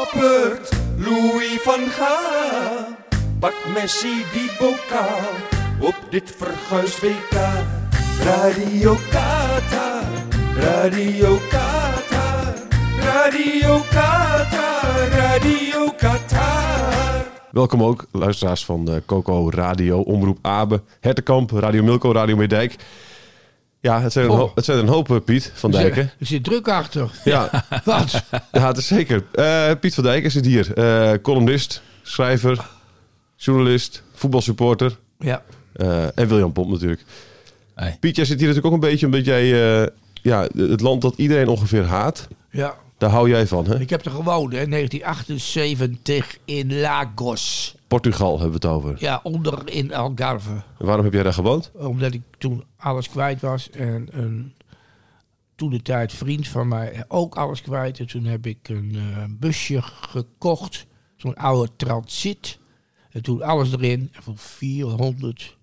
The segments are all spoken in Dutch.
Noppert, Louis van Gaal. Pak Messi die bokaal op dit verguisd WK. Radio Qatar, Radio Qatar, Radio Qatar, Radio Qatar. Welkom ook, luisteraars van eh, Coco Radio, Omroep Abe, Hertenkamp, Radio Milko, Radio Meerdijk. Ja, het zijn een, Oh. hoop, het zijn een hoop, eh, Piet van Dijken. Er zit druk achter. Ja, Wat? ja, het is zeker. Eh, Piet van Dijken zit hier. Eh, columnist, schrijver, journalist, voetbalsupporter. Ja. en William Pomp natuurlijk. Hey. Piet, jij zit hier natuurlijk ook een beetje omdat jij... ja, het land dat iedereen ongeveer haat, ja. daar hou jij van, hè? Ik heb er gewoond, hè, 1978 in Lagos. Portugal hebben we het over. Ja, onder in Algarve. En waarom heb jij daar gewoond? Omdat ik toen alles kwijt was. En een toen de tijd vriend van mij ook alles kwijt. En toen heb ik een eh, busje gekocht. Zo'n oude transit. En toen alles erin. En voor 400.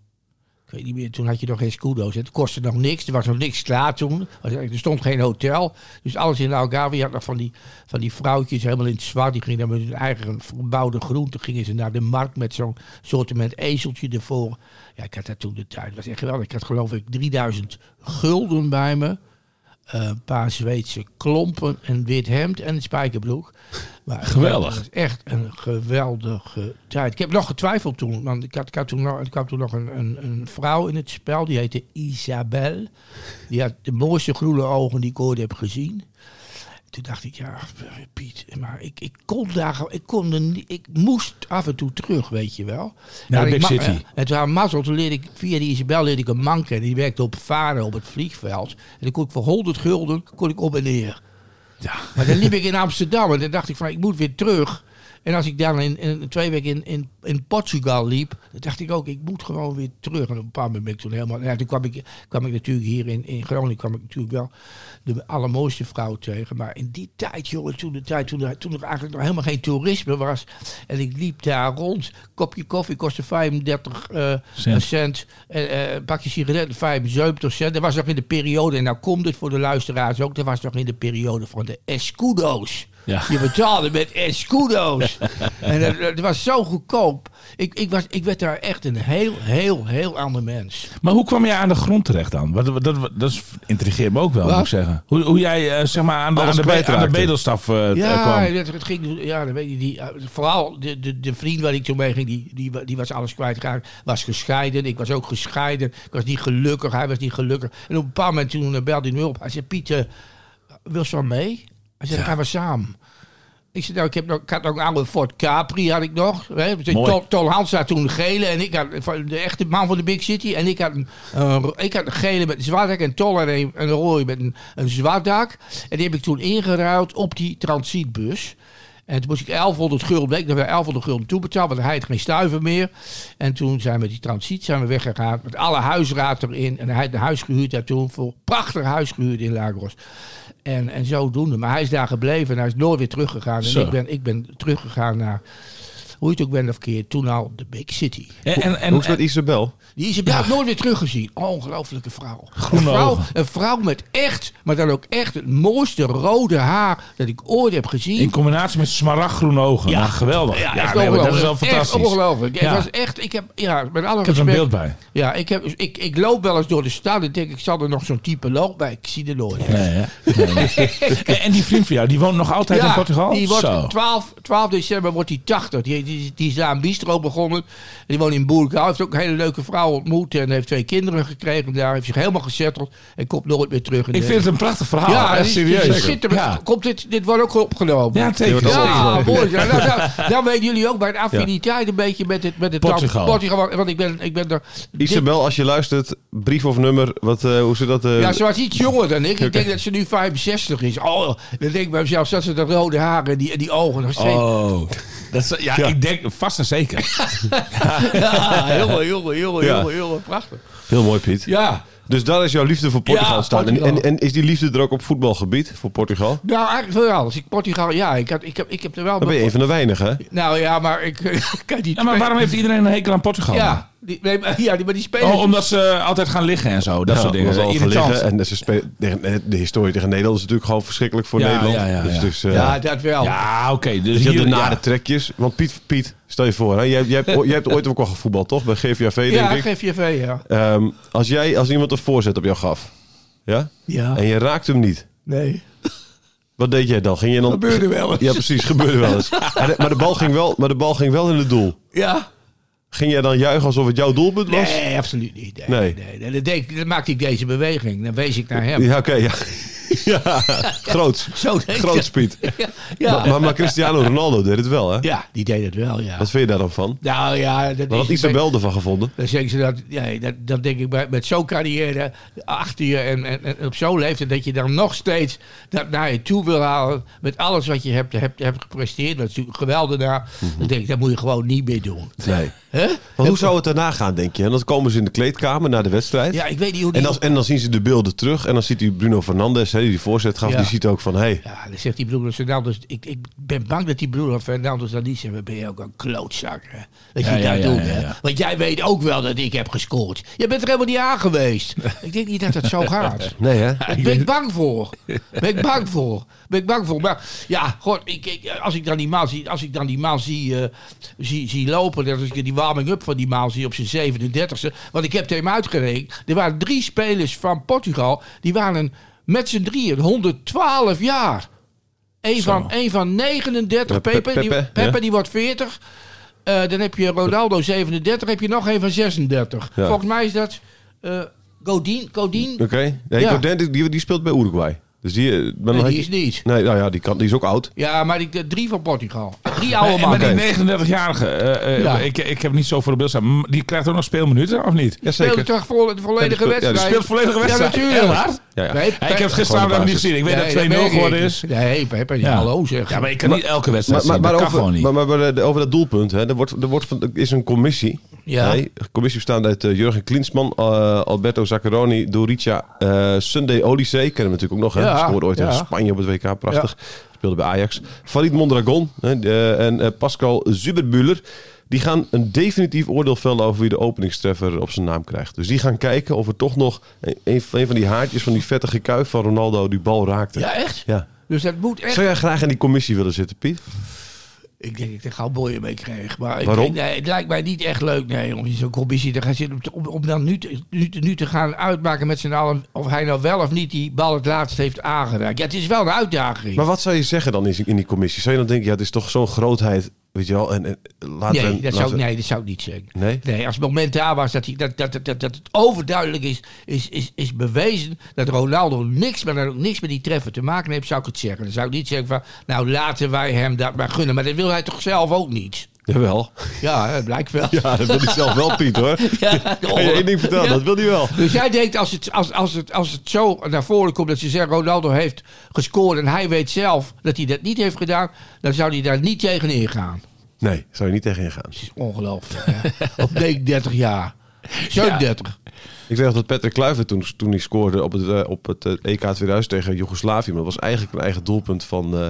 Toen had je nog geen scudo's. Het kostte nog niks. Er was nog niks klaar toen. Er stond geen hotel. Dus alles in Algarve. Je had nog van die, van die vrouwtjes helemaal in het zwart. Die gingen dan met hun eigen verbouwde groenten. Gingen ze naar de markt met zo'n soortement ezeltje ervoor. Ja, ik had dat toen de. Het was echt geweldig. Ik had geloof ik 3000 gulden bij me. Eh, een paar Zweedse klompen, een wit hemd en een spijkerbroek. Maar Geweldig. Echt een geweldige tijd. Ik heb nog getwijfeld toen. Want ik had, ik had toen nog, ik had toen nog een, een, een vrouw in het spel. Die heette Isabel. Die had de mooiste groene ogen die ik ooit heb gezien. Toen dacht ik, ja, Piet, maar ik, ik kon daar, ik kon er niet, ik moest af en toe terug, weet je wel. Naar Big City. En toen had mazzel, toen leerde ik, via die Isabel leerde ik een man kennen. Die werkte op varen op het vliegveld. En dan kon ik voor 100 gulden, kon ik op en neer. Ja. Maar dan liep ik in Amsterdam en dan dacht ik van, ik moet weer terug. En als ik dan in, in twee weken in, in, in Portugal liep, dan dacht ik ook, ik moet gewoon weer terug. En op een bepaald moment ben ik toen helemaal... Ja, toen kwam ik, kwam ik natuurlijk hier in, in Groningen, kwam ik natuurlijk wel de allermooiste vrouw tegen. Maar in die tijd, jongen, toen de tijd, toen er, toen er eigenlijk nog helemaal geen toerisme was. En ik liep daar rond. Kopje koffie kostte 35 eh, Cent. cent. En, eh, een pakje sigaretten 75 cent. Dat was nog in de periode, en nou komt het voor de luisteraars ook, dat was nog in de periode van de escudo's. Ja. Je betaalde met escudo's. en dat, dat was zo goedkoop. Ik, ik, was, ik werd daar echt een heel, heel, heel ander mens. Maar hoe kwam jij aan de grond terecht dan? Dat, dat is- intrigeert me ook wel, Wat? moet ik zeggen. Hoe, hoe jij eh, zeg maar aan de, aan de, be- aan de kwijtraakte. bedelstaf eh, Ja, kwam. het, het ging, ja, dan weet je, die, vooral de, de, de vriend waar ik toen mee ging, die, die, die was alles kwijtgeraakt. Was gescheiden, ik was ook gescheiden. Ik was niet gelukkig, hij was niet gelukkig. En op een bepaald moment toen belde hij me op. Hij zei, Pieter, wil je wel mee? Hij zei, dan gaan we samen. Ik zei, nou, ik, heb nog, ik had nog een oude Ford Capri, had ik nog. Hè. Tol, Tol Hans had toen een gele en ik had de echte man van de Big City. En ik had een, ik had een gele met een zwart dak en Tol had een, een rode met een, een zwart dak. En die heb ik toen ingeruild op die transitbus. En toen moest ik 1100 gulden, week nog weer 1100 gulden toebetaald, want hij had geen stuiver meer. En toen zijn we die transit zijn we weggegaan met alle huisraad erin. En hij had een huis gehuurd daar toen, voor prachtig huis gehuurd in Lagos. En, en zodoende. Maar hij is daar gebleven en hij is nooit weer teruggegaan. En Zo. ik ben, ik ben teruggegaan naar, hoe je het ook bent of keer, toen al de Big City. En, en, en, Hoe is met Isabel? Die is je nooit weer teruggezien. Ongelofelijke vrouw. Groene een, vrouw ogen. een vrouw met echt, maar dan ook echt het mooiste rode haar dat ik ooit heb gezien. in combinatie met smaragdgroene ogen. Ja, geweldig. Ja, echt nee, maar dat is wel fantastisch. Echt ongelooflijk. Ja. Het was echt, ik heb, ja, met alle Ik heb er een beeld bij. Ja, ik, heb, ik, ik loop wel eens door de stad en denk ik, zal er nog zo'n type lopen bij? Ik zie er nooit. Nee? Nee, en, en die vriend van jou, die woont nog altijd in Portugal? Die wordt Zo. 12, 12 december wordt hij 80. Die, die, die is daar een bistro begonnen. En die woont in Boerkaal. Heeft ook een hele leuke vrouw ontmoet. En heeft twee kinderen gekregen daar. Heeft zich helemaal gezetteld. En komt nooit meer terug. in Ik de- vind het een prachtig verhaal. ja, echt serieus. Ja. Komt dit, dit wordt ook opgenomen. Ja, zeker. Ja, mooi. Ja, nou, nou, dan weten jullie ook bij de affiniteit een beetje met het, met het Portugal. land. Portugal. want- ik ben, ik ben er... dit- Isabel, als je luistert, brief of nummer, wat, eh, hoe zit dat? eh, ja, ze was iets jonger dan ik. Ik denk dat ze nu 65 is. Oh, dan denk ik bij mezelf, dat ze de rode haren en die, en die ogen nog steeds. Oh. Dat is, ja, ik denk vast en zeker. Ja, jongen, jongen, jongen, Ja. jongen, jongen. Prachtig. Heel mooi, Piet. Ja. Dus daar is jouw liefde voor Portugal Ja, staan. En, Portugal. en, en is die liefde er ook op voetbalgebied voor Portugal? Nou, eigenlijk wel. Als ik Portugal... Ja, ik, had, ik, heb, ik heb er wel... Dan ben je een van de weinigen, hè? Nou ja, maar ik kan niet... Ja, maar waarom heeft iedereen een hekel aan Portugal? Ja, die, nee, maar- ja die, maar die spelers... Oh, omdat ze altijd gaan liggen en zo. Dat Ja, soort dingen. Irritant. liggen. En ze spelen, de, de historie tegen Nederland is natuurlijk gewoon verschrikkelijk voor Ja, Nederland. ja, ja, dus, ja. dus, eh, ja, dat wel. Ja, oké. dus Dus je hebt hier, de nare ja. trekjes. Want Piet, Piet, stel je voor, hè, jij, jij, hebt, jij hebt ooit ook al gevoetbald, toch? Bij GVAV, denk Ja, ik. GVV, ja. Ehm, als, jij, als iemand een voorzet op jou gaf, ja? Ja. En je raakt hem niet. Nee. Wat deed jij dan? Ging je dan... Gebeurde wel eens. Ja, precies. Gebeurde wel eens. Maar de, maar de bal ging wel, maar de bal ging wel in het doel. Ja. Ging jij dan juichen alsof het jouw doelpunt was? Nee, absoluut niet. Nee, Nee. nee. nee. Dan, dan maakte ik deze beweging. Dan wees ik naar hem. Ja, oké. ja. Ja, groot. Zo Groot. Piet. Ja, ja. Maar, maar, maar Cristiano Ronaldo deed het wel, hè? ja, die deed het wel, ja. Wat vind je daar dan van? Nou ja, dat Wat had is... Isabel ervan gevonden? Dan zeggen ze dat, ja, dat, dat denk ik bij, met zo'n carrière achter je en, en, en op zo'n leeftijd dat je dan nog steeds dat naar je toe wil halen met alles wat je hebt, hebt, hebt gepresteerd. Dat is natuurlijk geweldig daar. Dan denk ik, dat moet je gewoon niet meer doen. Nee. Hè? Maar hoe zou het daarna gaan, denk je? En dan komen ze in de kleedkamer na de wedstrijd. Ja, ik weet niet hoe die... En, als, en dan zien ze de beelden terug. En dan ziet u Bruno Fernandes, hè, die die voorzet gaf. Ja. Die ziet ook van, hé, hey, Ja, dan zegt die Bruno Fernandes... Ik, ik ben bang dat die Bruno Fernandes dan niet zegt... "Wat ben je ook een klootzak, hè? Dat je Ja, dat ja, doet, ja, hè? ja. Want jij weet ook wel dat ik heb gescoord. Je bent er helemaal niet aan geweest. ik denk niet dat het zo gaat. nee hè? Daar ben ik bang voor. Ben ik bang voor. Ben ik bang voor. Maar ja, god, ik, ik, als ik dan die maal zie, als ik dan die maal zie, eh, zie, zie lopen, dat als ik die warming-up van die maal zie op zijn 37e, want ik heb tegen hem uitgerekend, er waren drie spelers van Portugal, die waren met z'n drieën 112 jaar. Eén van, één van 39, Ja, Pe- Pepe, die, Pepe, Pepe ja. die wordt 40. Eh, dan heb je Ronaldo 37, heb je nog een van 36. Ja. Volgens mij is dat eh Godin. Godin Oké. Nee, Ja. Godin, die, die speelt bij Uruguay. Dus die, eh, maar Nee, die is niet. Nee, nou ja, die, kan, die is ook oud. Ja, maar die, de drie van Portugal. Drie oude En mannen. die 39-jarige, eh, eh, Ja. ik, ik heb niet zo voor de beeld staan. maar Die krijgt ook nog speelminuten, of niet? Jazeker. Speelde toch vol, de volledige Ja, speelt- ja, die wedstrijd? Speelt volledige wedstrijd. Ja, natuurlijk. Ja, ja. Nee, Ja, ik heb het gisteravond niet gezien. Ik weet Nee, dat 2-0 merk ik. geworden is. Nee, Pepe, Ja. hallo zeg. Ja, maar ik kan niet elke wedstrijd Maar, maar, zien. maar, dat kan over, gewoon niet. maar, maar, maar, eh, over dat doelpunt, hè, er, wordt, er wordt van, er is een commissie. Ja. Nee, commissie bestaande uit eh, Jurgen Klinsman, eh, Alberto Zaccheroni, Dorica, eh Sunday Olise, kennen we natuurlijk ook nog. Hè? Ja, Scoorde ooit ja. in Spanje op het WK, prachtig. Speelde bij Ajax. Farid Mondragon hè, en Pascal Zuberbuller. Die gaan een definitief oordeel vellen over wie de openingstreffer op zijn naam krijgt. Dus die gaan kijken of er toch nog een, een van die haartjes van die vettige kuif van Ronaldo die bal raakte. Ja, echt? Ja. Dus dat moet echt... Zou jij graag in die commissie willen zitten, Piet? Ik denk dat ik er gauw boeien mee kreeg. Maar ik Waarom? denk, nee, het lijkt mij niet echt leuk nee, om in zo'n commissie te gaan zitten. Om, om dan nu te, nu, te- nu te gaan uitmaken met z'n allen of hij nou wel of niet die bal het laatst heeft aangeraakt. Ja, het is wel een uitdaging. Maar wat zou je zeggen dan in in die commissie? Zou je dan denken, ja, het is toch zo'n grootheid, weet je wel? En, en laten nee, dat zou, nee, dat zou ik niet zeggen. Nee? Nee, als het moment daar was dat, hij, dat, dat, dat, dat, dat het overduidelijk is, is, is, is bewezen dat Ronaldo niks, maar dan ook niks met die treffer te maken heeft, zou ik het zeggen. Dan zou ik niet zeggen van, nou laten wij hem dat maar gunnen. Maar dat wil hij toch zelf ook niet? Jawel. Ja, dat blijkt wel. Ja, dat wil hij zelf wel, Piet, hoor. Ja, Kan je één ding vertellen, Ja. dat wil hij wel. Dus jij denkt als het, als, als, het, als het zo naar voren komt dat ze zeggen Ronaldo heeft gescoord en hij weet zelf dat hij dat niet heeft gedaan, dan zou hij daar niet tegen ingaan. Nee, zou je niet tegen ingaan. Dat is ongelooflijk. Hè? Op 39 jaar. 37. Ik weet nog dat Patrick Kluivert toen, toen hij scoorde op het, eh, op het eh, EK 2000 tegen Joegoslavië. Maar dat was eigenlijk een eigen doelpunt van eh,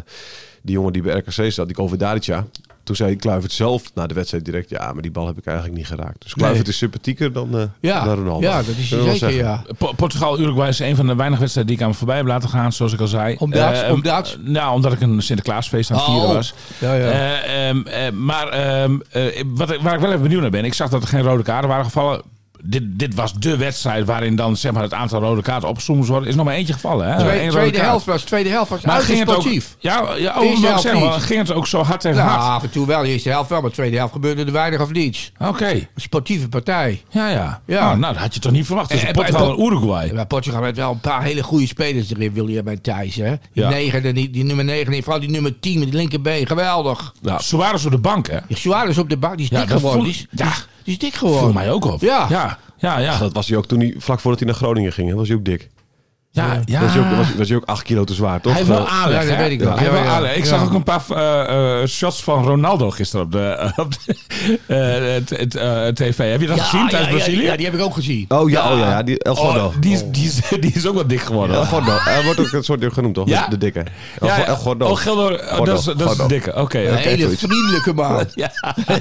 die jongen die bij RKC zat, die Kovidarica. Toen zei Kluivert zelf na de wedstrijd direct, ja, maar die bal heb ik eigenlijk niet geraakt. Dus Kluivert is sympathieker dan, eh Ja, dan Ronaldo. ja, dat is zeker, zeggen. ja. Po- Portugal-Uruguay is een van de weinige wedstrijden die ik aan me voorbij heb laten gaan, zoals ik al zei. Omdat? Eh, Omdat? Nou, omdat ik een Sinterklaasfeest aan het vieren Oh. was. Ja, ja. Eh, ehm, eh, maar ehm, eh, wat, waar ik wel even benieuwd naar ben, ik zag dat er geen rode kaarten waren gevallen. Dit, dit was de wedstrijd waarin dan zeg maar, het aantal rode kaarten opgesomd wordt. Is nog maar eentje gevallen. Hè? Tweede, Eén helft was, tweede helft was Maar ging het ook, ja, ja oh, maar zeg ging het ook zo hard tegen Nou, hard? af en toe wel. De eerste helft wel, maar de tweede helft gebeurde er weinig of niets. Oké, sportieve partij. ja, ja. Ja. Nou, nou, dat had je toch niet verwacht tussen En- Portugal en- en Uruguay. Maar Portugal heeft wel een paar hele goede spelers erin, William en Thijs. Hè? Die, Ja. negen, en die, die nummer 9 en vooral die nummer 10 met die linkerbeen. Geweldig. Nou, Suarez op de bank, hè? Die Suarez op de bank, die is Ja, dik geworden. voel- Die is, ja. Die, is, dik geworden. Viel mij ook op. Ja. ja, ja. ja. dat was hij ook toen hij, vlak voordat hij naar Groningen ging. hè, was hij ook dik. Ja, ja. Was, hij ook, was, was hij ook acht kilo te zwaar, toch? Hij heeft wel aanleg, Ja, dat weet ik wel. Hij aanleg. Ik Ja. zag ook een paar eh, eh, shots van Ronaldo gisteren op de, op de eh, het, het, eh, tv. Heb je dat gezien tijdens ja, Brazilië? Ja, die heb ik ook gezien. Oh ja, oh, ja, ja die El Gordo. Oh, die, is, die, is, die is ook wel dik geworden. El Gordo. Hij wordt ook een soort genoemd, toch? Ja? De, dikke. El, Ja. El Gordo. Oh. Oh, Gordo. dat is, dat is de dikke. Oké, Een oké. hele zoiets. vriendelijke man. Ja,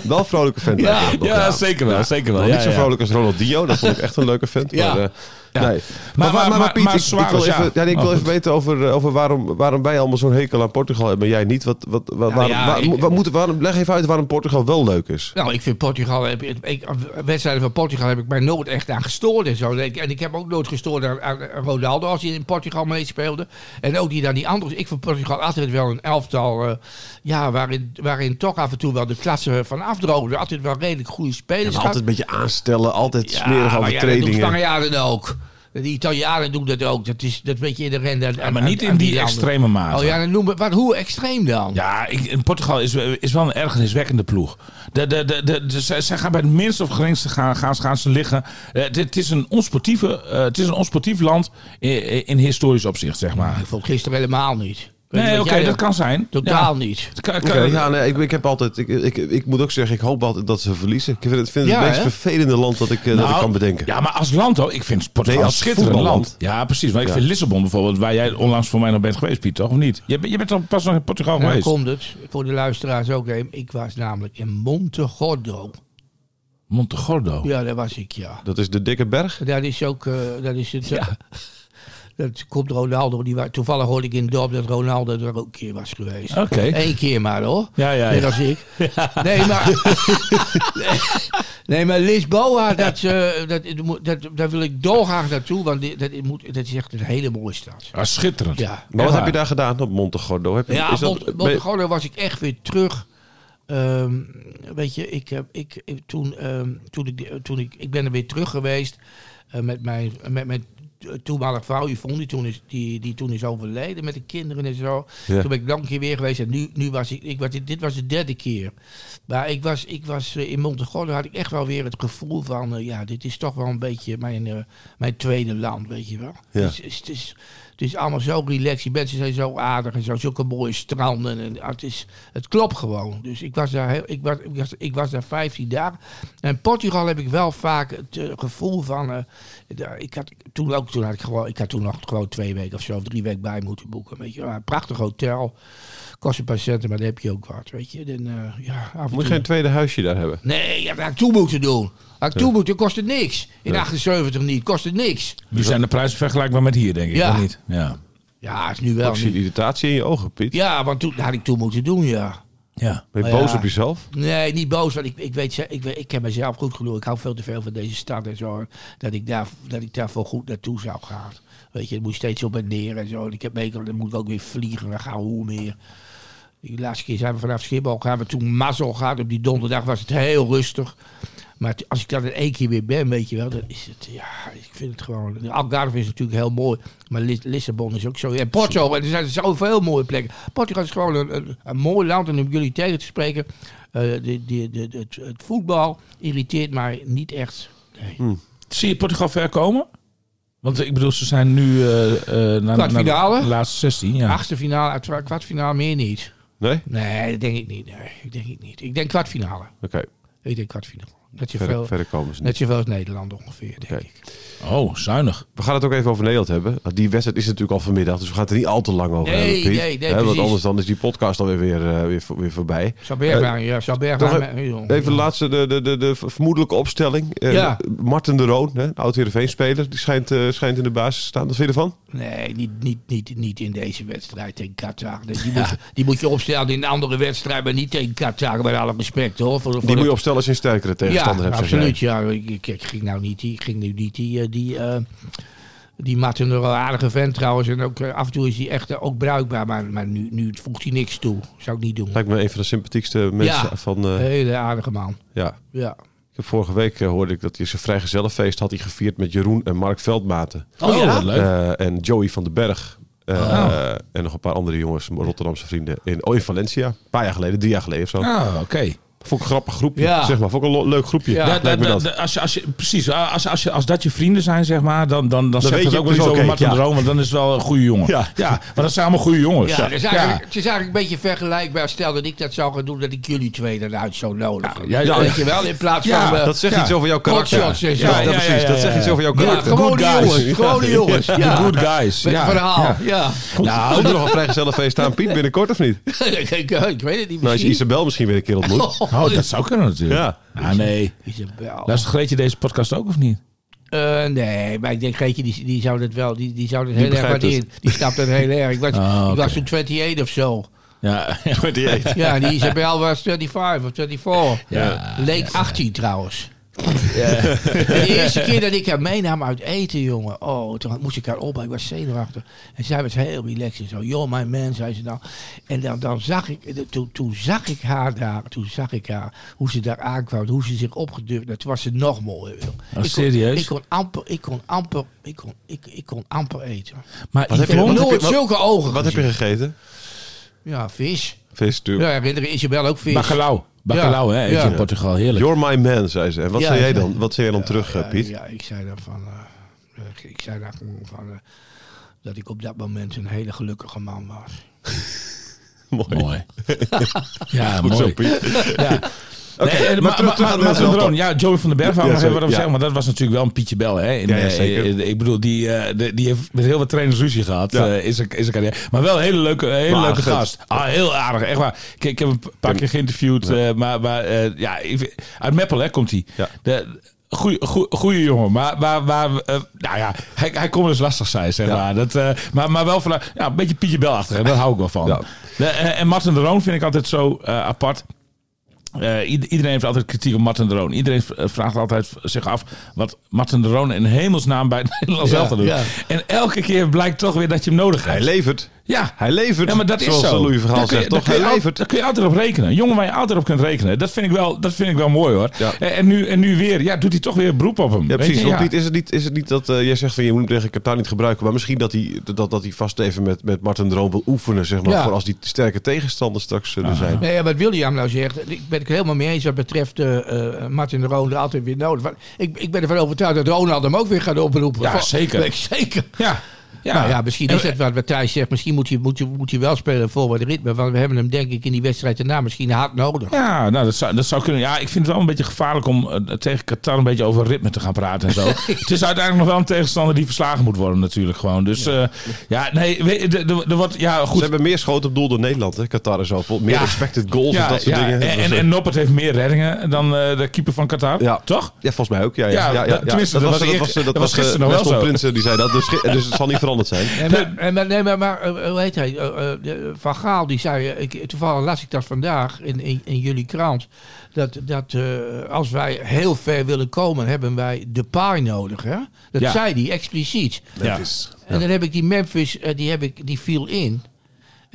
Wel een vrolijke vent. Ja. zeker wel. Zeker wel. Niet zo vrolijk als Ronaldinho. Dat vond ik echt een leuke vent. Ja. Maar, eh, Ja. Nee. Maar- maar- maar- Piet, ik- wil even, ja. ja, nee, ik Oh, wil even weten over, eh, over waarom, waarom wij allemaal zo'n hekel aan Portugal hebben en jij niet. Wat, wat, wat, waarom, ja, waar- ik- wat moet, waarom, leg even uit waarom Portugal wel leuk is. Nou, ik vind Portugal, heb, ik, wedstrijden van Portugal heb ik mij nooit echt aan gestoord en zo. En ik, heb ook nooit gestoord aan, aan Ronaldo als hij in Portugal meespeelde. En ook die dan die anderen. Ik vond Portugal altijd wel een elftal, eh, ja, waarin, waarin toch af en toe wel de klasse van afdroogde. Altijd wel redelijk goede spelers. Altijd een beetje aanstellen, altijd Ja, smerig maar over ja, dat doen. Spanjaarden ook. De Italianen doen dat ook. Dat is, dat een beetje in de rende. Ja, maar niet in die extreme mate. Oh ja, dan noem, wat, hoe extreem dan? Ja, ik, in Portugal is, is wel een ergerniswekkende ploeg. De, de, de, de, de- ze, ze gaan bij het minste of geringste gaan, gaan, gaan ze liggen. Eh, het, het is een onsportieve, eh, het is een onsportief land in, in historisch opzicht, zeg maar. Ik vond het gisteren helemaal niet. Nee, oké, dat kan zijn. Totaal Ja. niet. Ja, nee, ik, ik heb altijd. Ik, ik, ik moet ook zeggen, ik hoop altijd dat ze verliezen. Ik vind het, vind het Ja, het meest hè? vervelende land dat ik, eh, dat ik Nou, kan bedenken. Ja, maar als land ook. Ik vind Portugal Nee, als schitterend land. Ja, precies. Maar ik Ja. vind Lissabon bijvoorbeeld, waar jij onlangs voor mij nog bent geweest, Piet, toch? Of niet? Je, bent- je bent al pas nog in Portugal Nou, geweest. komt het. Voor de luisteraars ook. even. Ik was namelijk in Montegordo. Montegordo. Ja, daar was ik, ja. Dat is de dikke berg. Dat is ook, eh, dat is het. eh, dat komt Ronaldo. Die, toevallig hoorde ik in het dorp dat Ronaldo er ook een keer was geweest. Oké. Eén keer maar hoor. Ja, ja, Net ja. als ik. Nee, maar. nee, maar Lisboa, dat, eh, dat, dat, dat, daar wil ik dolgraag naartoe. Want die- dat, moet, dat is echt een hele mooie stad. Ah, schitterend. Ja. Maar wat heb je daar gedaan op Montegordo? Heb je, Ja, is Mont- Montegordo was ik echt weer terug. Ehm, weet je, ik, heb, ik, ik- toen, ehm, toen, ik, toen ik, ik ben er weer terug geweest eh, met mijn, met mijn toenmalige vrouw Yvonne, die toen, is, die, die toen is overleden met de kinderen en zo. Ja. Toen ben ik nog een keer weer geweest en nu, nu was ik, ik was, dit was de derde keer. Maar ik was, ik was eh, in Montegordo had ik echt wel weer het gevoel van, eh, ja, dit is toch wel een beetje mijn, eh, mijn tweede land, weet je wel. Ja. Het, is, het, is, het is allemaal zo relaxed, die mensen zijn zo aardig en zo, zulke mooie stranden. En, het, is, het klopt gewoon. Dus ik was daar, heel, ik was, ik was, ik was daar 15 dagen. En in Portugal heb ik wel vaak het eh, gevoel van, eh, daar- ik had toen ook, toen had ik gewoon, ik had toen nog gewoon twee weken of zo, of drie weken bij moeten boeken, weet je. Een prachtig hotel, kost een paar centen, maar dan heb je ook wat, weet je. Dan, eh, ja, af en Moet je geen tweede huisje daar hebben? Nee, ja, dat had ik toe moeten doen. Had ik toe moeten, kost het niks. In 78 niet, kost het niks. Nu zijn de prijzen vergelijkbaar met hier, denk ik. Ja. Of niet? Ja. Ja, is nu wel Ik zie irritatie in je ogen, Piet. Ja, want toen dat had ik toe moeten doen, ja. Ja. Ben je Maar boos ja. op jezelf? Nee, niet boos, want ik, ik, weet, ze- ik, weet, ik ken mezelf goed genoeg. Ik hou veel te veel van deze stad en zo. Dat ik, daar, dat ik daarvoor goed naartoe zou gaan. Weet je, het moet steeds op en neer en zo. En ik heb meegekomen, dan moet ik ook weer vliegen. Dan gaan we hoe meer. De laatste keer zijn we vanaf Schiphol gaan we toen mazzel gehad. Op die donderdag was het heel rustig. Maar als ik dan in één keer weer ben, weet je wel, dan is het, ja, ik vind het gewoon. de Algarve is natuurlijk heel mooi, maar Lis- Lissabon is ook zo. En Porto, en er zijn zoveel mooie plekken. Portugal is gewoon een, een, een mooi land en om jullie tegen te spreken, eh, de, de, de, het, het voetbal irriteert mij niet echt. Nee. Zie je Portugal ver komen? Want ik bedoel, ze zijn nu eh eh naar, naar de laatste 16. Ja. Achtste finale, kwartfinale meer niet. Nee? Nee, dat denk ik niet. Nee, ik denk ik niet. Ik denk kwartfinale. Oké, Ik denk kwartfinale. Net verder, zoveel, verder komen ze niet. net zoveel als Nederland ongeveer, denk ik. Oh, zuinig. We gaan het ook even over Nederland hebben. Die wedstrijd is natuurlijk al vanmiddag, dus we gaan het er niet al te lang over Nee, hebben, Piet. nee, nee, want anders dan is die podcast alweer weer, eh, weer, weer voorbij. Saberg, Eh, ja, Saberg. nog aan- Even de laatste, de, de, de, de vermoedelijke opstelling. Eh, Ja. Martin de Roon, hè, oud Heerenveen-speler, die schijnt, eh, schijnt in de basis te staan. Wat vind je ervan? Nee, niet, niet, niet, niet in deze wedstrijd tegen Qatar. Die, moet, die moet je opstellen in een andere wedstrijd, maar niet tegen Qatar, met alle respect hoor. Voor, voor Die moet je opstellen als je een sterkere tegenstander hebt. absoluut. Ja, ik, ik, ik ging nou niet die, ik ging nu niet die, eh, die, eh, die Martin een aardige vent trouwens. En ook eh, af en toe is hij echt ook bruikbaar. Maar, maar nu, nu voegt hij niks toe. Zou ik niet doen. Lijkt me een van de sympathiekste mensen Ja. van... eh, Hele aardige man. ja. Ja. Ik heb vorige week hoorde ik dat hij zijn vrijgezellenfeest had hij gevierd met Jeroen en Mark Veldmaten. Oh, ja? wat leuk. En Joey van den Berg. Eh, Oh. En nog een paar andere jongens, Rotterdamse vrienden. In, oh, in Valencia. Een paar jaar geleden, drie jaar geleden of zo. Ah, oké. Vond ik een grappig groepje. Ja. Zeg maar, vond ik een leuk groepje. Ja. Ja, da- da- da- als je, als je, precies, als, als, je, als dat je vrienden zijn, zeg maar, dan, dan, dan, zegt weet dat je ook wel ook, over Martin ja. Droom, want dan is het wel een goede jongen. Ja. maar dat zijn allemaal goede jongens. Ja, het is, eigenlijk, het is eigenlijk een beetje vergelijkbaar. Stel dat ik dat zou gaan doen, dat ik jullie twee eruit zou nodigen. Ja, Ja, ja, weet je wel, in plaats Ja, van... eh, Dat zegt Ja. iets over jouw karakter. Ja, Ja, dat ja, precies. ja, Dat ja, zegt ja. iets over jouw ja, karakter. guys. jongens. Gewone jongens. Ja. good guys. Met ja. een verhaal. Ja. Nou, komt er nog een vrijgezellenfeest aan, Piet, binnenkort of niet? ik, weet het niet Nou, is misschien. Isabel misschien weer een keer ontmoet. Oh, dat zou kunnen natuurlijk. Ja. Ah, nee. Isabel. Luistert Greetje deze podcast ook of niet? Eh, nee, maar ik denk, Geetje, die, die zou dat wel, die, die zou dat heel erg het. waarderen. Die snapt dat heel erg. Ik was, Ah, ik was toen 28 of zo. Ja. Ja, en die Isabel was 25 of 24. Ja. Leek 18 trouwens. En de eerste keer dat ik haar meenam uit eten, jongen. Oh, toen moest ik haar op. Ik was zenuwachtig. En zij was heel relaxed en zo. Yo, my man, zei ze dan. En dan, dan zag ik, toen, toen zag ik haar daar. Toen zag ik haar, hoe ze daar aankwam. Hoe ze zich opgedurfd. Dat was ze nog mooier. joh. Oh, ik kon, serieus? Ik kon amper, ik kon amper, ik kon, ik, ik kon amper eten. Maar Wat heb je- heb Nooit wat- zulke ogen Wat heb je gegeten? Ja, vis. Vis, natuurlijk. Ja, herinner je Isabel ook vis. Bacalhau. Bacalhau, hè? Eet in Portugal. Heerlijk. You're my man, zei ze. En wat zei jij dan? Wat zei jij dan terug, eh, Piet? Ja, ik zei daar van. eh, eh, ik zei gewoon van. dat ik op dat moment een hele gelukkige man was. Mooi. Mooi. ja, Goed mooi. zo, Piet. Ja. Oké, Nee, maar maar, maar, maar, Droon, ja, Joey van den Berg, wou Ja, ja. zeggen, maar dat was natuurlijk wel een Pietje Bel. Hè, in, Ja, eh, zeker. eh, ik bedoel, die, eh, die heeft met heel wat trainers ruzie gehad eh, in zijn in zijn carrière. Maar wel een hele leuke, hele leuke gast. Ah, heel aardig, echt waar. Ik, ik heb hem een paar keer geïnterviewd, eh, maar, maar eh, ja, uit Meppel hè, komt hij. Goeie, goeie, goeie jongen, maar, maar, maar eh, nou ja, hij, hij kon eens lastig zijn, zeg Ja. maar. Dat, eh, maar. Maar wel vanuit, ja, een beetje Pietje Bel-achtig, daar hou ik wel van. Ja. De, eh, en Martin de Roon vind ik altijd zo eh, apart. Eh, ied- iedereen heeft altijd kritiek op Martin de Roon. Iedereen v- vraagt altijd zich af wat Martin de Roon in hemelsnaam bij het Nederlands Ja, elftal doet. ja. En elke keer blijkt toch weer dat je hem nodig Hij hebt. levert. Ja. Hij levert. Ja, maar dat is Zoals zo. Louis Verhaal Daar kun je- zegt, toch? Hij levert. Daar kun je altijd op rekenen. Een jongen waar je altijd op kunt rekenen. Dat vind ik wel, dat vind ik wel mooi hoor. Ja. En, en nu, en nu weer, ja, doet hij toch weer beroep op hem. Ja, precies. Want. Piet, is het niet, is het niet dat eh, jij zegt van je moet hem tegen Qatar niet gebruiken, maar misschien dat hij, dat, dat hij vast even met, met Martin Droom wil oefenen, zeg maar, Ja. voor als die sterke tegenstanders straks zullen zijn. Nee, wat William nou zegt, ik ben het helemaal mee eens wat betreft eh, eh, Martin de Roon er altijd weer nodig. Want Ik, ik ben ervan overtuigd dat Ronald hem ook weer gaat oproepen. Ja, zeker. Zeker. Ja. Ja. Nou ja, misschien is dat wat, wat Thijs zegt. Misschien moet hij, moet, hij, moet hij wel spelen voor wat ritme. Want we hebben hem denk ik in die wedstrijd daarna misschien hard nodig. Ja, nou, dat zou, dat zou kunnen. Ja, ik vind het wel een beetje gevaarlijk om eh, tegen Qatar een beetje over ritme te gaan praten en zo. het is uiteindelijk nog wel een tegenstander die verslagen moet worden natuurlijk gewoon. Dus ja, ja nee, weet- de- de- er wordt, ja Ze goed. hebben meer schoten op doel dan Nederland, hè? Qatar en zo. Meer Ja. expected goals Ja, en dat soort ja, dingen. En, Dus, en, eh, en Noppert heeft meer reddingen dan eh, de keeper van Qatar. Ja. Toch? ja, volgens mij ook. Ja, ja, Ja, ja, ja, dat- ja. tenminste, dat was dat was, eh, dat was was, eh, gisteren nog wel zo. Prinsen die zei dat. Dus, dus het zal niet veranderd zijn. En maar, en maar, nee, maar, maar eh, hoe heet hij? Eh, eh, Van Gaal die zei, eh, ik, toevallig las ik dat vandaag in, in, in jullie krant, dat, dat eh, als wij heel ver willen komen, hebben wij de paai nodig. Hè? Dat Ja. zei hij expliciet. Ja. En dan heb ik die Memphis, eh, die, heb ik, die viel in.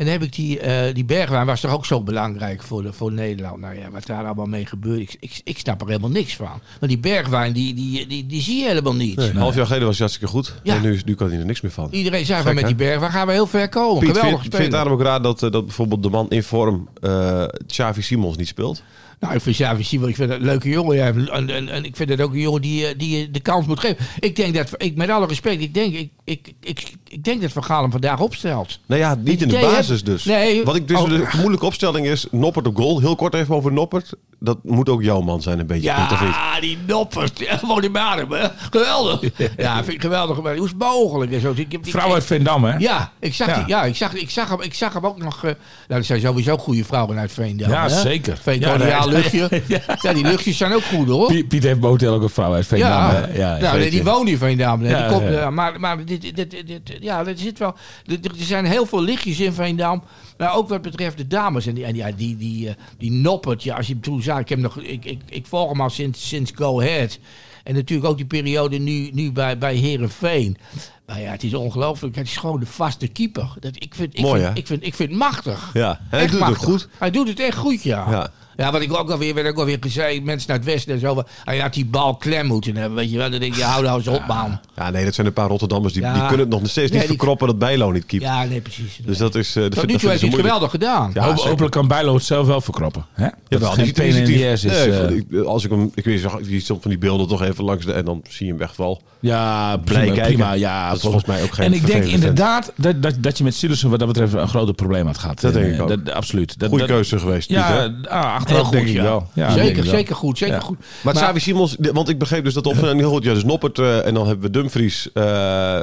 En dan heb ik die, eh die Bergwijn, was toch ook zo belangrijk voor, de, voor Nederland. Nou ja, wat daar allemaal mee gebeurt, ik, ik, ik snap er helemaal niks van. Maar die Bergwijn, die, die, die, die zie je helemaal niet. Een half jaar geleden was hij hartstikke goed. Ja. En nu, nu kan hij er niks meer van. Iedereen zei van met die Bergwijn gaan we heel ver komen. Piet, Geweldig vind, vind je het spelen. daarom ook raar dat, eh, dat bijvoorbeeld de man in vorm eh Xavi Simons niet speelt? Nou, ik vind Xavi Simons, ik vind het een leuke jongen. Ja. En, en, en ik vind het ook een jongen die, eh, die je de kans moet geven. Ik denk dat, ik, met alle respect, ik denk, ik, ik, ik, ik denk dat Van Gaal hem vandaag opstelt. Nou ja, niet in de basis heb- dus. Nee. Wat ik dus Oh. de vermoedelijke opstelling is, Noppert op goal. Heel kort even over Noppert. Dat moet ook jouw man zijn een beetje, Piet, of niet? Ja, die noppert. Ja, Gewoon die Badem, hè. Geweldig. Ja, vind ik geweldig. Hoe is het mogelijk? En zo. Ik heb die- Vrouw uit Veendam, hè? Ja, ik zag, Ja. Die, ja ik, zag, ik, zag hem, ik zag hem ook nog... eh nou, er zijn sowieso goede vrouwen uit Veendam. Ja, hè? zeker. Veenkoloniaal Ja, luchtje. ja. die luchtjes zijn ook goed, hoor. Piet, Piet heeft momenteel ook een vrouw uit Veendam. Ja, ja nou, nee, die woont in Veendam. Ja, die komt, ja. eh, maar maar dit, dit, dit, dit- ja, er zit wel. Er er zijn heel veel lichtjes in Veendam. Nou, ook wat betreft de dames. En die, en ja, die, die, eh, die Noppert, ja, als je hem toen zag, ik, heb nog, ik, ik, ik volg hem al sinds, sinds Go Ahead. En natuurlijk ook die periode nu, nu bij, bij Herenveen. Maar ja, het is ongelooflijk. Het is gewoon de vaste keeper. Dat, ik, vind, ik, Mooi, vind, ik, vind, ik vind het machtig. Ja, hij Echt doet het goed. Hij doet het echt goed, ja. Ja. Ja, wat ik ook alweer, werd ook alweer gezegd, mensen naar het westen en zo. van, Hij had die bal klem moeten hebben, weet je wel. Dan denk je, hou nou eens op, man. Ja, nee, dat zijn een paar Rotterdammers die, Ja. die kunnen het nog steeds niet Nee, die- verkroppen dat Bijlo niet keept. Ja, nee, precies. Dus dat is... eh, dat Tot nu toe heeft hij geweldig gedaan. Ja, hopelijk kan Bijlo het zelf wel verkroppen. Hè? Dat die geen in ass is. Nee, eh. als ik hem, ik weet, die stond van die beelden toch even langs de, en dan zie je hem echt wel. Ja, Blij prima. Ja, Dat is volgens mij ook geen En ik denk inderdaad dat, dat, dat je met Sillissen wat dat betreft een groot probleem had gehad. Dat denk Eh, ik ook. Dat, absoluut. Goede keuze geweest. Ja, ah, Heel denk goed, ik ja. wel. Ja, denk ik zeker, wel. zeker goed, zeker Ja. goed. Maar, Xavi Simons, want ik begreep dus dat op heel goed. Ja, dus Noppert eh, en dan hebben we Dumfries, eh,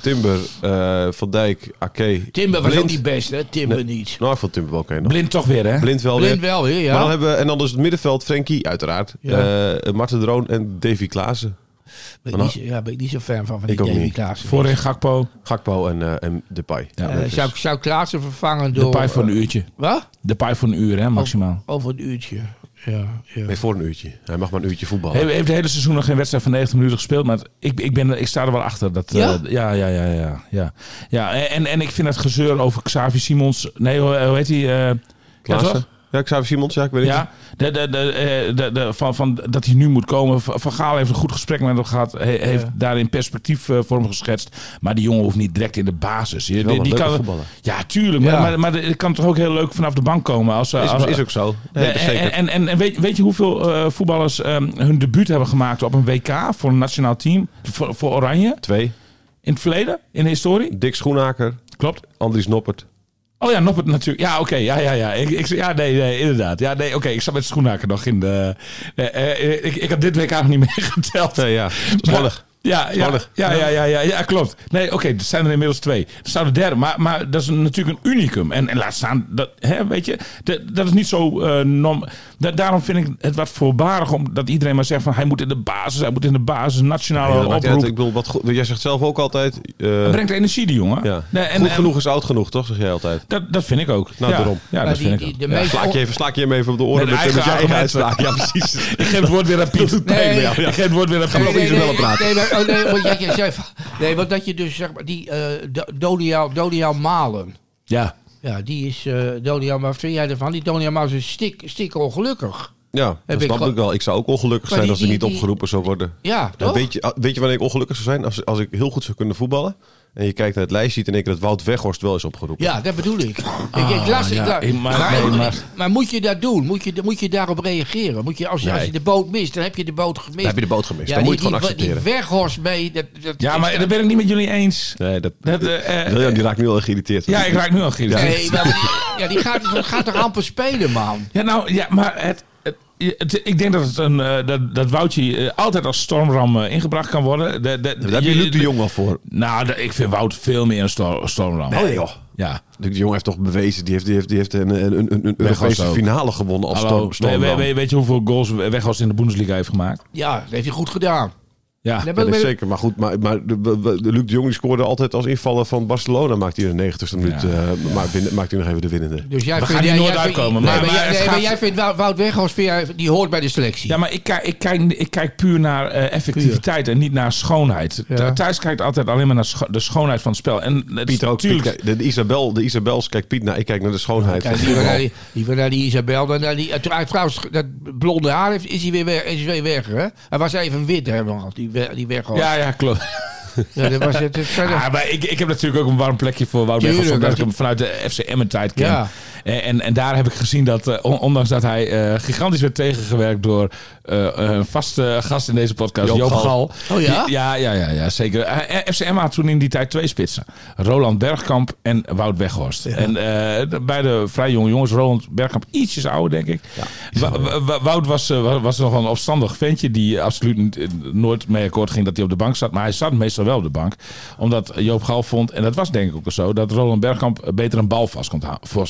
Timber, eh, Van Dijk, Ake. Timber was ook niet best, hè? Timber Nee. niet. Nou, ik vond Timber wel oké nog. Blind toch weer, hè? Blind wel Blind weer. wel weer, ja. Maar dan hebben we, en dan dus het middenveld, Frenkie, uiteraard. Ja. Marten Droon en Davy Klaassen. Ben ik niet, ja, ben ik niet zo fan van, van die Ik Davy. Klaassen. Voorin Gakpo. Gakpo en, eh en Depay. Ja, Eh, dat is- zou, zou Klaassen vervangen door... paai voor een eh, uurtje. Wat? De paai voor een uur, hè, maximaal. Over een uurtje. Ja, ja. Nee, voor een uurtje. Hij mag maar een uurtje voetballen. Hij heeft het hele seizoen nog geen wedstrijd van 90 minuten gespeeld. Maar ik, ik, ben, ik sta er wel achter. Dat, eh, Ja? ja, ja, ja, ja, ja. ja en, en ik vind het gezeur over Xavi Simons. Nee, hoe, hoe heet hij? eh, ja, Klaassen? Ja, Xavi Simons, ja, ik weet het Ja, de, de, de, eh, de, de, van, van, dat hij nu moet komen. Van Gaal heeft een goed gesprek met hem gehad. He- heeft daarin perspectief eh, voor hem geschetst. Maar die jongen hoeft niet direct in de basis. Je- Die, kan, ja, tuurlijk. Ja. Maar, maar, maar het kan toch ook heel leuk vanaf de bank komen. Als, Is, als, is ook zo. Nee, is en, en, en, en weet, weet je hoeveel eh, voetballers ehm, hun debuut hebben gemaakt op een WK voor een nationaal team? Voor, voor Oranje? Twee. In het verleden? In de historie? Dick Schoenhaker, Klopt. Andries Noppert. Oh ja, Noppert natuurlijk. Ja, oké. ja, ja, ja. Ik, ik, ja, nee, nee, inderdaad. Ja, nee, oké. Ik zat met Schoenhaker nog in de... eh, eh, ik, ik had dit week eigenlijk niet meegeteld. Nee, ja. Ja, ja, ja, ja, ja, ja, ja, klopt. Nee, oké, er zijn er inmiddels twee. Er staat de derde, maar, maar dat is natuurlijk een unicum. En, en laat staan, dat, hè, weet je, dat, dat is niet zo... eh, norm, da- daarom vind ik het wat voorbarig omdat iedereen maar zegt van... hij moet in de basis, hij moet in de basis, nationale Ja, dat uit. oproep. ik bedoel, wat goed, jij zegt zelf ook altijd... eh, Het brengt energie, die jongen. ja. Nee, en, goed en genoeg is oud genoeg, toch? Zeg jij altijd. dat, dat vind ik ook. Nou, ja, daarom. Ja, Maar dat die- vind ik die- de Slaak je, even, slaak je hem even op de oren Met met, je eigen eigen argument. uitspraak. Ja, precies. Ik geef het woord weer aan Piet. Nee. Ik geef het woord weer aan Nee, Piet. nee, nee, praten. Oh, nee, want jij- jij zei van- nee, want dat je dus zeg maar die eh Do- Doniaal Doniaal Malen. Ja. Ja, die is eh maar wat vind jij ervan? Die Doniaal Malen is stik, stik ongelukkig. Ja, dat ik snap gewoon- ik wel. Ik zou ook ongelukkig Maar zijn die- als ik niet die- opgeroepen zou worden. Ja, En toch? weet, je, weet je wanneer ik ongelukkig zou zijn? Als, als ik heel goed zou kunnen voetballen. En je kijkt naar het lijstje, ziet en ik dat Wout Weghorst wel is opgeroepen. Ja, dat bedoel ik. ik, ik las, ik ja, la- ik- maar- maar, nee, maar, maar- moet je dat doen? Moet je, moet je daarop reageren? Moet je, als, je, als je de boot mist, dan heb je de boot gemist. Dan heb je de boot gemist. Ja, Dan die, moet je het gewoon die, accepteren. Die Weghorst mee. Dat, dat Ja, maar dat ben ik niet met jullie eens. Nee, dat, Dat, eh, eh, William, die raakt nu al geïrriteerd. Ja, ik raak nu al geïrriteerd. Nee, maar ja, die gaat, gaat toch amper spelen, man? Ja, nou, ja, maar het, het, ik denk dat, het een, eh, dat, dat Woutje eh, altijd als stormram eh, ingebracht kan worden. De, de, Daar heb je Luc de Jong wel voor. Nou, de- ik vind Wout veel meer een stor- stormram. Nee, joh. Ja. Luc de Jong heeft toch bewezen, die heeft, die heeft, die heeft een, een, een, een Europese finale gewonnen als Hallo, storm, stormram. weet, weet, weet je hoeveel goals Weghorst in de Bundesliga heeft gemaakt? Ja, dat heeft hij goed gedaan. Ja. Ja, dat is zeker. Maar goed, maar, maar de, de- de Luc de Jong die scoorde altijd als invaller van Barcelona. Maakt hij in de 90ste minuut, Ja. eh, maar binnen- maakt hij nog even de winnende. Dus jij We vindt, gaan hier jij, nooit vindt- uitkomen, nee, maar- maar, maar jij, het nee, maar gaat- jij vindt Wout, Weghorst, vind jij- die hoort bij de selectie. Ja, maar ik kijk, ik kijk, ik kijk puur naar eh, effectiviteit en niet naar schoonheid. Ja. Thijs kijkt altijd alleen maar naar scho- de schoonheid van het spel. En het is Pieter ook. natuurlijk- Piet, de, de, Isabel, de Isabels kijkt Piet naar. Ik kijk naar de schoonheid. Kijk, liever, naar die, liever naar die Isabel dan naar die... eh, trouw- Trouwens, dat blonde haar heeft, is hij weer weg, is hij weer weg hè? Hij was even wit, hè, man, die, we- die Weghorst. Ja, ja, klopt. Ja, dat was het. het verder- Ah, maar ik, ik heb natuurlijk ook een warm plekje voor Wout Tuurlijk, Weghorst, omdat ik hem vanuit de FC Emmen tijd ken. Ja. En, en, en daar heb ik gezien dat, eh, on- ondanks dat hij eh, gigantisch werd tegengewerkt door eh, een vaste gast in deze podcast, Joop Joop, Gal. Oh ja? Ja, ja, ja, ja zeker. Eh, FC Emmen had toen in die tijd twee spitsen. Roland Bergkamp en Wout Weghorst. En eh, de- beide vrij jonge jongens. Roland Bergkamp ietsjes ouder, denk ik. Wout was, eh, wa- was nog een opstandig ventje die absoluut eh, nooit mee akkoord ging dat hij op de bank zat. Maar hij zat meestal wel op de bank. Omdat Joop Gal vond, en dat was denk ik ook zo, dat Roland Bergkamp beter een bal vast kon,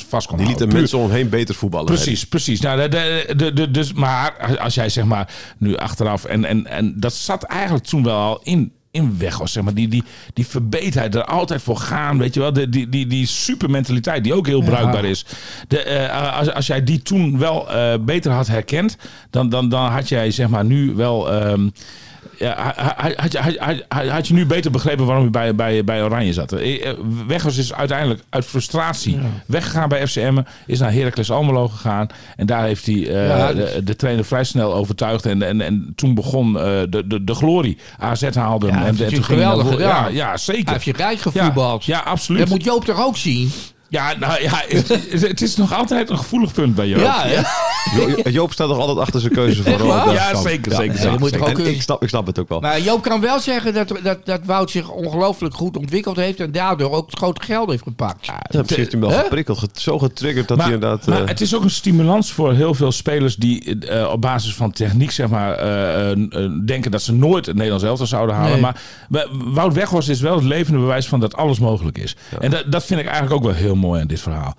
vast kon Die liet de houden. Puur- mensen om hem heen beter voetballen. Precies, precies. Nou, de, de, de, de- dus, maar als jij zeg maar nu achteraf... En, en, en dat zat eigenlijk toen wel al in in weg was. Zeg maar. die, die, die verbeterheid, er altijd voor gaan. Weet je wel, de, die, die, die supermentaliteit die ook heel bruikbaar is. De, eh, als, als jij die toen wel eh, beter had herkend, dan, dan, dan had jij zeg maar nu wel. ehm, ja, had, had, had, had, had je nu beter begrepen waarom je bij, bij, bij Oranje zat? Eh, eh, Weghorst is uiteindelijk uit frustratie weggegaan bij FCM. Is naar Heracles Almelo gegaan. En daar heeft hij eh, Ja, de, de trainer vrij snel overtuigd. En, en, en toen begon de, de, de glorie. AZ haalde hem. Ja, en, en hij ging geweldig hij. Ja, ja, zeker. Hij heeft je rijk ja, gevoetbald. ja, absoluut. Dat moet Joop toch ook zien? Ja, nou ja, het, het- het is nog altijd een gevoelig punt bij Joop. Ja? Jo- Joop staat nog altijd achter zijn keuze voor waar? Ja, zeker, zeker, Ja, zeker. dat ook ik, snap, ik snap het ook wel. Maar Joop kan wel zeggen dat, dat, dat Wout zich ongelooflijk goed ontwikkeld heeft. En daardoor ook het grote geld heeft gepakt. Ja, misschien heeft hem wel geprikkeld, zo getriggerd dat maar, hij inderdaad... maar eh, het is ook een stimulans voor heel veel spelers die eh, op basis van techniek zeg maar, eh, denken dat ze nooit het Nederlands elftal zouden halen. Nee. Maar Wout Weghorst is wel het levende bewijs van dat alles mogelijk is. En dat, dat vind ik eigenlijk ook wel heel mooi aan dit verhaal.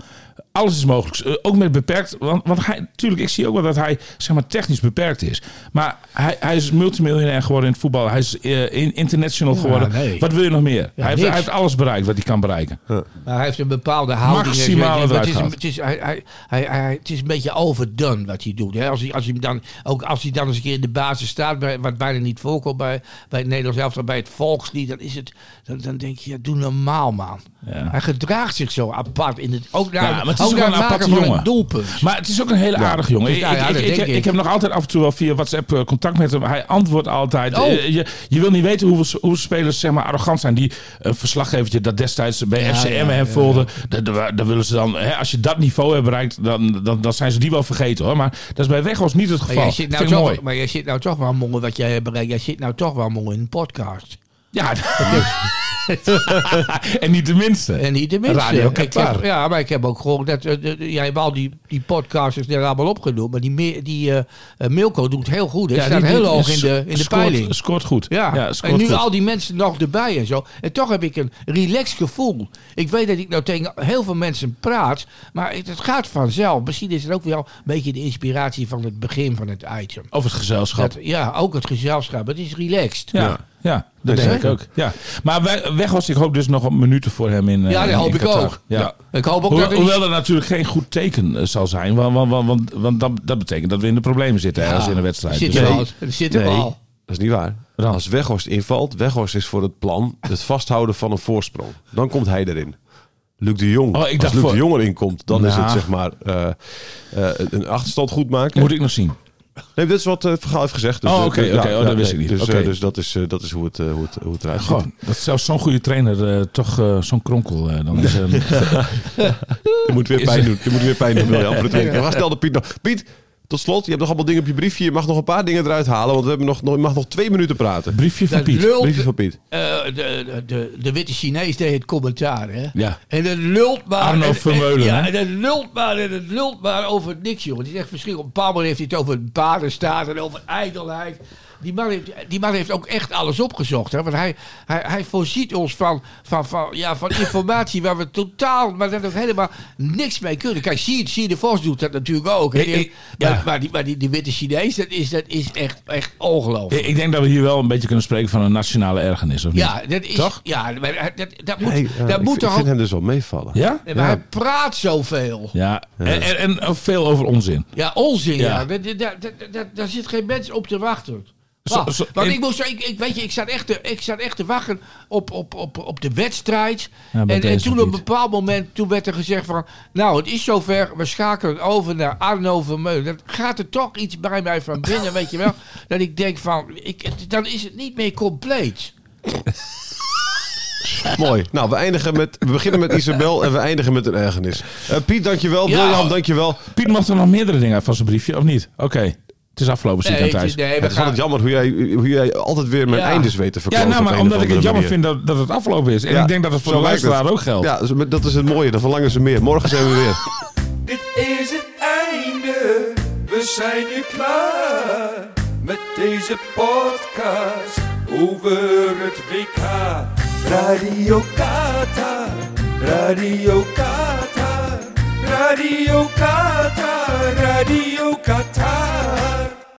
Alles is mogelijk. Eh, Ook met beperkt. Want, want hij, natuurlijk, ik zie ook wel dat hij zeg maar, technisch beperkt is. Maar hij, hij is multimiljonair geworden in het voetbal. Hij is eh, in- international geworden. nee. Wat wil je nog meer? hij, heeft, niks. hij heeft alles bereikt wat hij kan bereiken. Maar hij heeft een bepaalde houding. Zo. eruit het, is, het, is, hij, hij, hij, hij- het is een beetje overdone wat hij doet. Hè? Als hij, als hij dan, ook als hij dan eens een keer in de basis staat, bij, wat bijna niet voorkomt bij, bij het Nederlands elftal, bij het volkslied, dan, is het, dan, dan denk je, ja, doe normaal man. Ja. Hij gedraagt zich zo apart. In het, ook naar, Ja, maar het is ook een aparte jongen. doelpunt. Maar het is ook een hele aardige jongen. Dus Ik, nou ja, ik, ik, denk ik, ik. heb nog altijd af en toe wel via WhatsApp eh, contact met hem. Hij antwoordt altijd. Oh. Eh, Je, je wil niet weten hoeveel, hoeveel spelers zeg maar, arrogant zijn. Die een verslaggevertje dat destijds bij Ja, FCM ja, hem ja, volgde. Dat, dat, dat willen ze dan, hè, als je dat niveau hebt bereikt, dan, dan, dan zijn ze die wel vergeten hoor. Maar dat is bij Weghorst niet het Maar geval. jij, zit nou toch, mooi. maar jij zit nou toch wel mooi wat jij hebt bereikt. Jij zit nou toch wel mooi in een podcast. Ja, en niet de minste. En niet de minste. Radio Ik heb- Qatar. ja, maar ik heb ook gehoord dat... de- jij hebt al die, die podcasters er allemaal opgenoemd. Maar die, me- die eh, eh, Milko doet heel goed. Hij Ja, staat die- heel die- hoog in de, in de scoort- peiling. Scoort goed. Ja, scoort en nu goed. al die mensen nog erbij en zo. En toch heb ik een relaxed gevoel. Ik weet dat ik nou tegen heel veel mensen praat. Maar het, het gaat vanzelf. Misschien is het ook wel een beetje de inspiratie van het begin van het item. Over het gezelschap. Dat, ja, ook het gezelschap. Het is relaxed. Ja, ja. Dat Nee, denk ik ook. Ja. Maar We- Weghorst, ik hoop dus nog een minuten voor hem in. eh, Ja, dat hoop ik Qatar. ook. Ja. Ik hoop ook Hoewel, dat hoewel dat natuurlijk geen goed teken eh, zal zijn. Want, want, want, want, want dat, dat betekent dat we in de problemen zitten ergens in een wedstrijd. Zit Dus- er Nee. al. Er zit er nee, al. dat is niet waar. Dan. Als Weghorst invalt, Weghorst is voor het plan het vasthouden van een voorsprong. Dan komt hij erin. Luc de Jong. Oh, ik Als Luc voor- de Jong erin komt, dan is Nou. het zeg maar eh, eh, een achterstand goed maken. Moet ik nog zien. Nee, dit is wat eh, het verhaal heeft gezegd. Dus, Oh, eh, oké, dus, oké. Oh, dat wist ik niet. Dus, Oké. eh, dus dat is, dat is hoe, het, hoe, het, hoe het eruit ziet. Gewoon, dat zelfs zo'n goede trainer eh, toch eh, zo'n kronkel eh, dan is. eh, Je moet weer Is- pijn doen. Je moet weer pijn doen. Wil je amper drinken. Waar stelde Piet nog? Piet, tot slot. Je hebt nog allemaal dingen op je briefje. Je mag nog een paar dingen eruit halen. Want we hebben nog, nog, je mag nog twee minuten praten. briefje van Dat Piet. lult, Briefje van Piet. eh, de, de, de, de witte Chinees deed het commentaar, hè? Ja. En het lult maar. Arno en- en- Vermeulen, Ja, en het lult maar en het lult maar over niks, jongen. Het is echt verschrikkelijk. Op een bepaald moment heeft hij het over paardenstaat en over ijdelheid. Die man, heeft, die man heeft ook echt alles opgezocht. Hè? Want hij, hij, hij voorziet ons van, van, van, ja, van informatie waar we totaal, maar dat ook helemaal niks mee kunnen. Kijk, zie, zie de Vos doet dat natuurlijk ook. hè. Ik- ik- ja. maar, maar, die, maar die, die witte Chinees, dat is, dat is echt, echt ongelooflijk. Ik ik denk dat we hier wel een beetje kunnen spreken van een nationale ergernis, of niet? Ja, dat is. Toch? Ja, maar dat, dat moet, ja, dat ik, moet ik toch vind ook. hem dus wel meevallen. Ja? Nee, maar hij praat zoveel. Ja. En, en, veel over onzin. Ja, onzin. Ja. Daar, daar, daar- daar zit geen mens op te wachten. Zo- zo- want ik moest, ik, ik, weet je, ik zat echt te, ik zat echt te wachten op, op, op, op de wedstrijd. Ja, en, toen op een bepaald moment toen werd er gezegd van... Nou, het is zover, we schakelen over naar Arno Vermeulen. Dan gaat er toch iets bij mij van binnen, weet je wel. Dat ik denk van, ik, dan is het niet meer compleet. Mooi. Nou, we, eindigen met, we beginnen met Isabel en we eindigen met een ergernis. Eh, Piet, dankjewel. Ja. William, dankjewel. Piet mag er nog meerdere dingen uit van zijn briefje, of niet? Oké. Het is afgelopen, zie ik aan het thuis. is- nee, we Het is gaan, altijd jammer hoe jij, hoe jij altijd weer mijn Ja. eindes weet te Ja, verkopen. nou, op maar omdat ik het jammer manier. vind dat, dat het afgelopen is. En Ja, ik denk dat het voor zo de luisteraar ook geldt. Ja, dus dat is het mooie. Dan verlangen ze meer. Morgen zijn we weer. Dit is het einde, we zijn nu klaar met deze podcast over het WK. Radio Qatar, Radio Qatar, Radio Qatar, Radio Qatar.